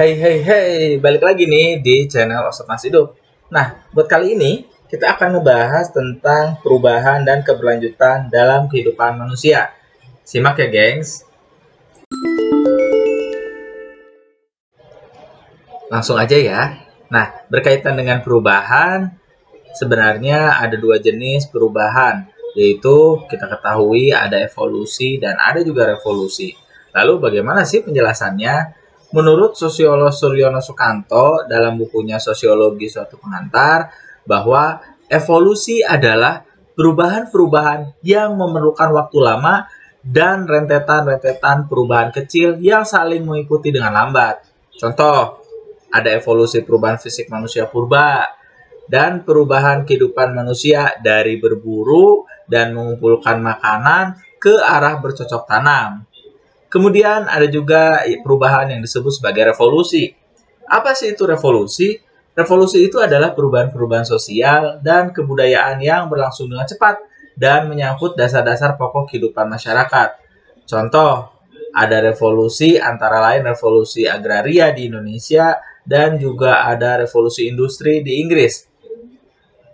Hey hey hey, balik lagi nih di channel Mas Hidup. Nah, buat kali ini kita akan ngebahas tentang perubahan dan keberlanjutan dalam kehidupan manusia. Simak ya, gengs. Langsung aja ya. Nah, berkaitan dengan perubahan, sebenarnya ada dua jenis perubahan, yaitu kita ketahui ada evolusi dan ada juga revolusi. Lalu bagaimana sih penjelasannya? Menurut sosiolog Suryono Sukanto dalam bukunya Sosiologi Suatu Pengantar bahwa evolusi adalah perubahan-perubahan yang memerlukan waktu lama dan rentetan-rentetan perubahan kecil yang saling mengikuti dengan lambat. Contoh, ada evolusi perubahan fisik manusia purba dan perubahan kehidupan manusia dari berburu dan mengumpulkan makanan ke arah bercocok tanam. Kemudian ada juga perubahan yang disebut sebagai revolusi. Apa sih itu revolusi? Revolusi itu adalah perubahan-perubahan sosial dan kebudayaan yang berlangsung dengan cepat dan menyangkut dasar-dasar pokok kehidupan masyarakat. Contoh, ada revolusi antara lain revolusi agraria di Indonesia dan juga ada revolusi industri di Inggris.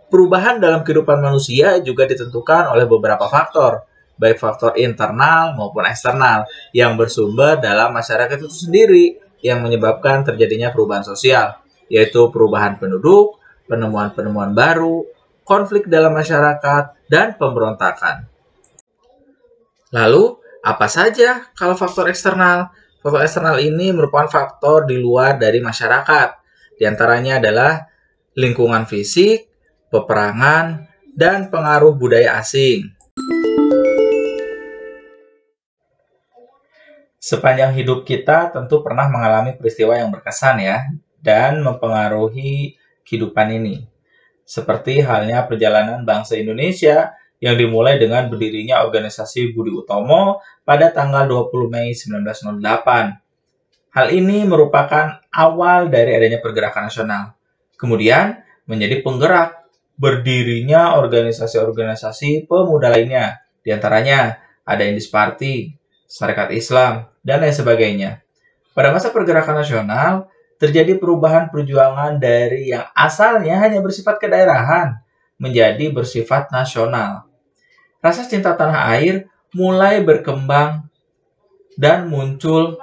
Perubahan dalam kehidupan manusia juga ditentukan oleh beberapa faktor, baik faktor internal maupun eksternal yang bersumber dalam masyarakat itu sendiri yang menyebabkan terjadinya perubahan sosial, yaitu perubahan penduduk, penemuan-penemuan baru, konflik dalam masyarakat, dan pemberontakan. Lalu, apa saja kalau faktor eksternal? Faktor eksternal ini merupakan faktor di luar dari masyarakat. Di antaranya adalah lingkungan fisik, peperangan, dan pengaruh budaya asing. Sepanjang hidup kita tentu pernah mengalami peristiwa yang berkesan ya, dan mempengaruhi kehidupan ini. Seperti halnya perjalanan bangsa Indonesia yang dimulai dengan berdirinya organisasi Budi Utomo pada tanggal 20 Mei 1908. Hal ini merupakan awal dari adanya pergerakan nasional. Kemudian menjadi penggerak berdirinya organisasi-organisasi pemuda lainnya. Di antaranya ada Indis Party, Syarikat Islam, dan lain sebagainya. Pada masa pergerakan nasional, terjadi perubahan perjuangan dari yang asalnya hanya bersifat kedaerahan menjadi bersifat nasional. Rasa cinta tanah air mulai berkembang dan muncul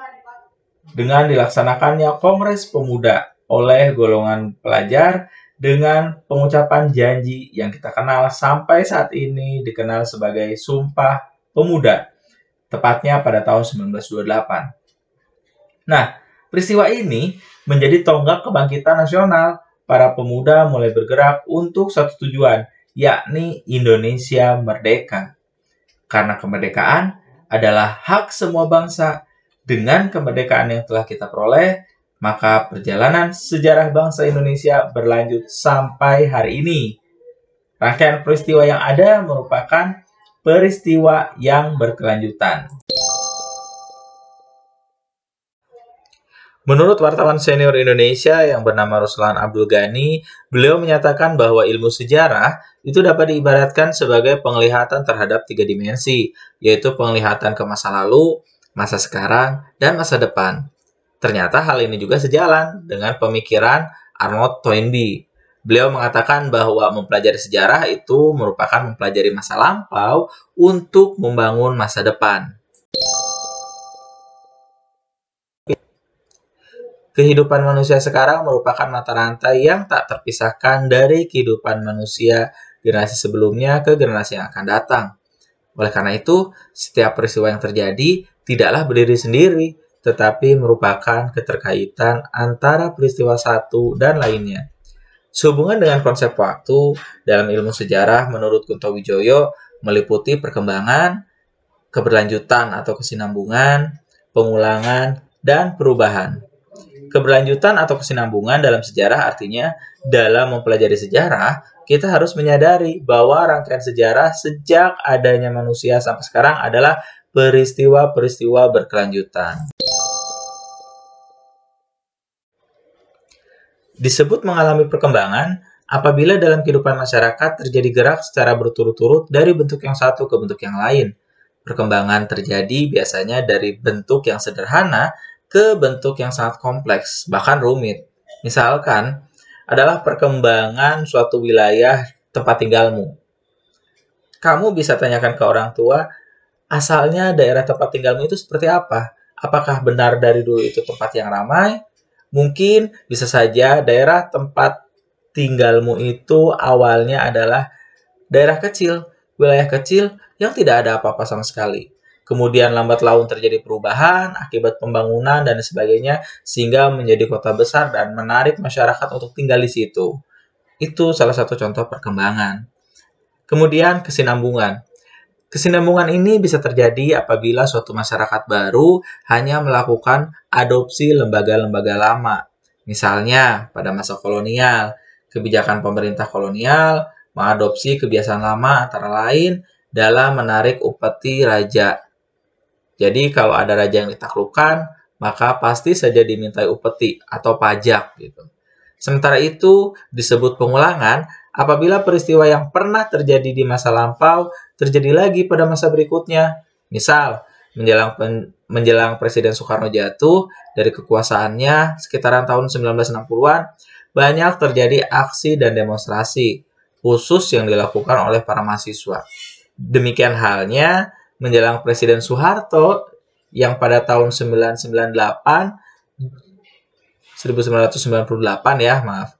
dengan dilaksanakannya Kongres Pemuda oleh golongan pelajar dengan pengucapan janji yang kita kenal sampai saat ini dikenal sebagai Sumpah Pemuda tepatnya pada tahun 1928. Nah, peristiwa ini menjadi tonggak kebangkitan nasional. Para pemuda mulai bergerak untuk satu tujuan, yakni Indonesia merdeka. Karena kemerdekaan adalah hak semua bangsa. Dengan kemerdekaan yang telah kita peroleh, maka perjalanan sejarah bangsa Indonesia berlanjut sampai hari ini. Rangkaian peristiwa yang ada merupakan peristiwa yang berkelanjutan. Menurut wartawan senior Indonesia yang bernama Ruslan Abdul Ghani, beliau menyatakan bahwa ilmu sejarah itu dapat diibaratkan sebagai penglihatan terhadap tiga dimensi, yaitu penglihatan ke masa lalu, masa sekarang, dan masa depan. Ternyata hal ini juga sejalan dengan pemikiran Arnold Toynbee Beliau mengatakan bahwa mempelajari sejarah itu merupakan mempelajari masa lampau untuk membangun masa depan. Kehidupan manusia sekarang merupakan mata rantai yang tak terpisahkan dari kehidupan manusia generasi sebelumnya ke generasi yang akan datang. Oleh karena itu, setiap peristiwa yang terjadi tidaklah berdiri sendiri, tetapi merupakan keterkaitan antara peristiwa satu dan lainnya. Sehubungan dengan konsep waktu dalam ilmu sejarah menurut Kunto Wijoyo meliputi perkembangan, keberlanjutan atau kesinambungan, pengulangan, dan perubahan. Keberlanjutan atau kesinambungan dalam sejarah artinya dalam mempelajari sejarah, kita harus menyadari bahwa rangkaian sejarah sejak adanya manusia sampai sekarang adalah peristiwa-peristiwa berkelanjutan. Disebut mengalami perkembangan apabila dalam kehidupan masyarakat terjadi gerak secara berturut-turut dari bentuk yang satu ke bentuk yang lain. Perkembangan terjadi biasanya dari bentuk yang sederhana, ke bentuk yang sangat kompleks, bahkan rumit. Misalkan, adalah perkembangan suatu wilayah tempat tinggalmu. Kamu bisa tanyakan ke orang tua, asalnya daerah tempat tinggalmu itu seperti apa? Apakah benar dari dulu itu tempat yang ramai? Mungkin bisa saja daerah tempat tinggalmu itu awalnya adalah daerah kecil, wilayah kecil yang tidak ada apa-apa sama sekali. Kemudian lambat laun terjadi perubahan akibat pembangunan dan sebagainya sehingga menjadi kota besar dan menarik masyarakat untuk tinggal di situ. Itu salah satu contoh perkembangan. Kemudian kesinambungan. Kesinambungan ini bisa terjadi apabila suatu masyarakat baru hanya melakukan adopsi lembaga-lembaga lama. Misalnya pada masa kolonial, kebijakan pemerintah kolonial mengadopsi kebiasaan lama antara lain dalam menarik upeti raja jadi kalau ada raja yang ditaklukkan, maka pasti saja dimintai upeti atau pajak gitu. Sementara itu disebut pengulangan apabila peristiwa yang pernah terjadi di masa lampau terjadi lagi pada masa berikutnya. Misal, menjelang pen, menjelang Presiden Soekarno jatuh dari kekuasaannya sekitaran tahun 1960-an, banyak terjadi aksi dan demonstrasi khusus yang dilakukan oleh para mahasiswa. Demikian halnya menjelang Presiden Soeharto yang pada tahun 1998 1998 ya, maaf.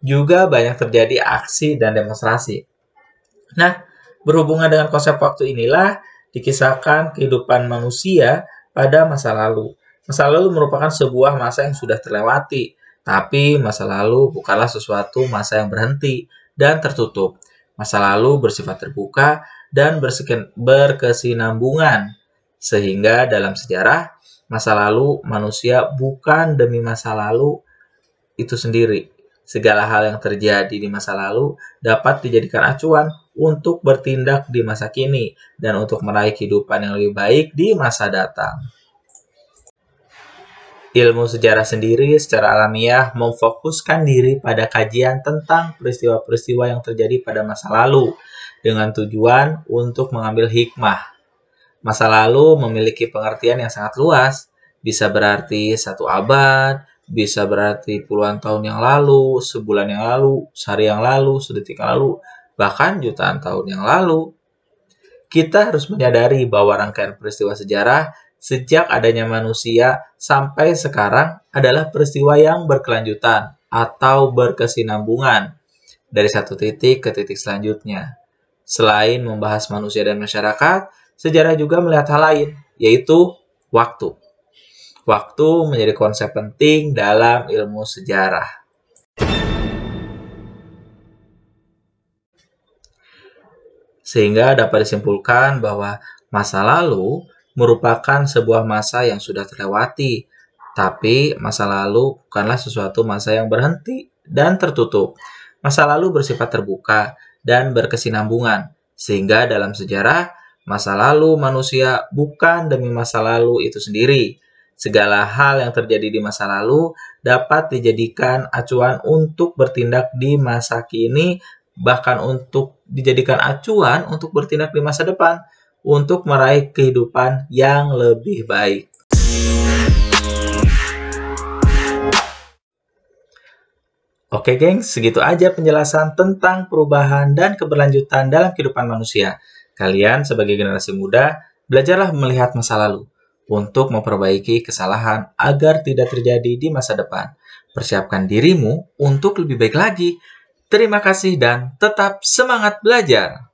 Juga banyak terjadi aksi dan demonstrasi. Nah, berhubungan dengan konsep waktu inilah dikisahkan kehidupan manusia pada masa lalu. Masa lalu merupakan sebuah masa yang sudah terlewati, tapi masa lalu bukanlah sesuatu masa yang berhenti dan tertutup. Masa lalu bersifat terbuka dan berkesinambungan. Sehingga dalam sejarah, masa lalu manusia bukan demi masa lalu itu sendiri. Segala hal yang terjadi di masa lalu dapat dijadikan acuan untuk bertindak di masa kini dan untuk meraih kehidupan yang lebih baik di masa datang. Ilmu sejarah sendiri secara alamiah memfokuskan diri pada kajian tentang peristiwa-peristiwa yang terjadi pada masa lalu dengan tujuan untuk mengambil hikmah. Masa lalu memiliki pengertian yang sangat luas, bisa berarti satu abad, bisa berarti puluhan tahun yang lalu, sebulan yang lalu, sehari yang lalu, sedetik yang lalu, bahkan jutaan tahun yang lalu. Kita harus menyadari bahwa rangkaian peristiwa sejarah sejak adanya manusia sampai sekarang adalah peristiwa yang berkelanjutan atau berkesinambungan dari satu titik ke titik selanjutnya. Selain membahas manusia dan masyarakat, sejarah juga melihat hal lain, yaitu waktu. Waktu menjadi konsep penting dalam ilmu sejarah. Sehingga dapat disimpulkan bahwa masa lalu merupakan sebuah masa yang sudah terlewati, tapi masa lalu bukanlah sesuatu masa yang berhenti dan tertutup. Masa lalu bersifat terbuka dan berkesinambungan, sehingga dalam sejarah masa lalu manusia bukan demi masa lalu itu sendiri. Segala hal yang terjadi di masa lalu dapat dijadikan acuan untuk bertindak di masa kini, bahkan untuk dijadikan acuan untuk bertindak di masa depan untuk meraih kehidupan yang lebih baik. Oke gengs, segitu aja penjelasan tentang perubahan dan keberlanjutan dalam kehidupan manusia. Kalian sebagai generasi muda, belajarlah melihat masa lalu untuk memperbaiki kesalahan agar tidak terjadi di masa depan. Persiapkan dirimu untuk lebih baik lagi. Terima kasih dan tetap semangat belajar.